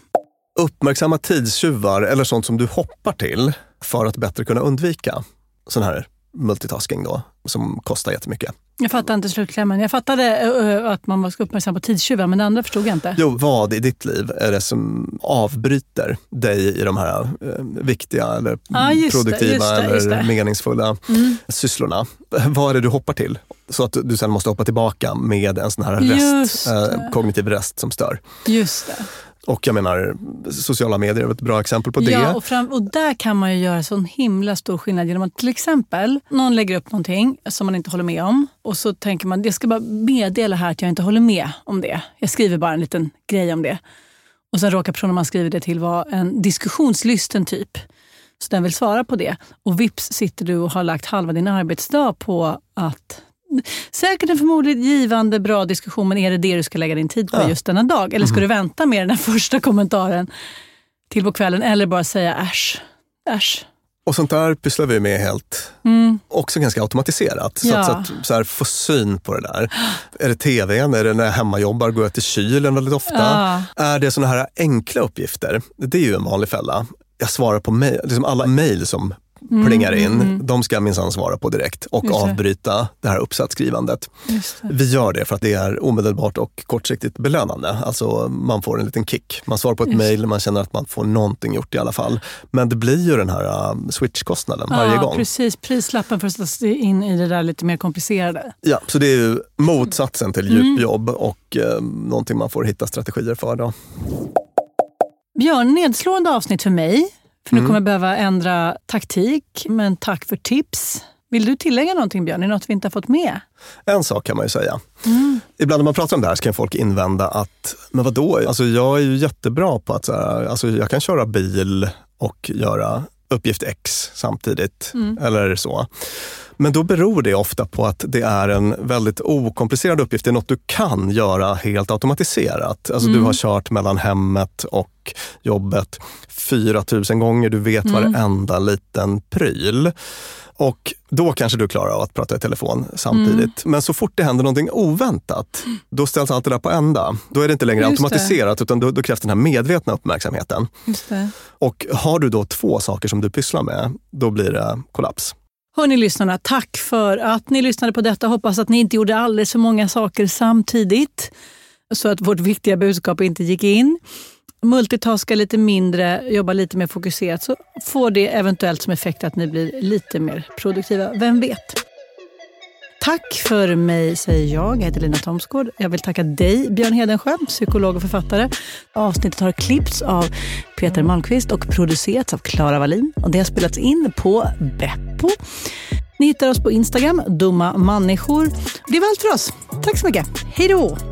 Uppmärksamma tidstjuvar eller sånt som du hoppar till för att bättre kunna undvika sån här multitasking då, som kostar jättemycket. Jag fattar inte slutklämmen. Jag fattade att man ska uppmärksamma på tidstjuvar, men det andra förstod jag inte. Jo, vad i ditt liv är det som avbryter dig i de här viktiga eller det, produktiva det, just eller det. meningsfulla Mm. sysslorna? Vad är det du hoppar till? Så att du sen måste hoppa tillbaka med en sån här rest, eh, kognitiv rest som stör. Just det. Och jag menar, sociala medier är ett bra exempel på det. Ja, och, fram, och där kan man ju göra sån himla stor skillnad genom att till exempel någon lägger upp någonting som man inte håller med om och så tänker man jag ska bara meddela här att jag inte håller med om det. Jag skriver bara en liten grej om det. Och sen råkar personen man skriver det till vara en diskussionslysten typ. Så den vill svara på det. Och vips sitter du och har lagt halva din arbetsdag på att Säkert en förmodligen givande, bra diskussion, men är det det du ska lägga din tid på Ja. just denna dag? Eller ska du vänta med den här första kommentaren till på kvällen eller bara säga äsch, äsch. Och sånt där pysslar vi med helt, Mm. också ganska automatiserat. Så, Ja. att, så att så här, få syn på det där. Är det tvn? Är det när jag hemmajobbar? Går jag till kylen väldigt ofta? Ja. Är det såna här enkla uppgifter? Det är ju en vanlig fälla. Jag svarar på mejl, liksom alla mejl som Mm, plingar in, mm, mm. de ska minsann svara på direkt och Just avbryta det här uppsatsskrivandet. Vi gör det för att det är omedelbart och kortsiktigt belönande. Alltså man får en liten kick. Man svarar på ett mejl, man känner att man får någonting gjort i alla fall. Men det blir ju den här uh, switchkostnaden varje ja, gång. Precis, prislappen för att sätta sig in i det där lite mer komplicerade. Ja, så det är ju motsatsen till Mm. djupjobb och eh, någonting man får hitta strategier för. Då. Björn, nedslående avsnitt för mig. För nu Mm. kommer jag behöva ändra taktik, men tack för tips. Vill du tillägga någonting Björn? Är det något vi inte har fått med? En sak kan man ju säga. Mm. Ibland när man pratar om det här så kan folk invända att, men vadå, alltså jag är ju jättebra på att alltså jag kan köra bil och göra uppgift X samtidigt. Mm. Eller så. Men då beror det ofta på att det är en väldigt okomplicerad uppgift. Det är något du kan göra helt automatiserat. Alltså Du Mm. har kört mellan hemmet och jobbet 4000 gånger. Du vet Mm. varenda liten pryl. Och då kanske du klarar av att prata i telefon samtidigt. Mm. Men så fort det händer någonting oväntat, då ställs allt det där på ända. Då är det inte längre Just det. automatiserat, utan då, då krävs den här medvetna uppmärksamheten. Det. Och har du då två saker som du pysslar med, då blir det kollaps. Hörni lyssnarna, tack för att ni lyssnade på detta. Hoppas att ni inte gjorde alldeles för många saker samtidigt så att vårt viktiga budskap inte gick in. Multitaska lite mindre, jobba lite mer fokuserat så får det eventuellt som effekt att ni blir lite mer produktiva. Vem vet? Tack för mig säger jag. Jag heter Lina Thomsgård. Jag vill tacka dig Björn Hedensjö, psykolog och författare. Avsnittet har klippts av Peter Malmqvist och producerats av Klara Wallin. Och det har spelats in på Beppo. Ni hittar oss på Instagram, dumma människor. Det var allt för oss. Tack så mycket. Hej då!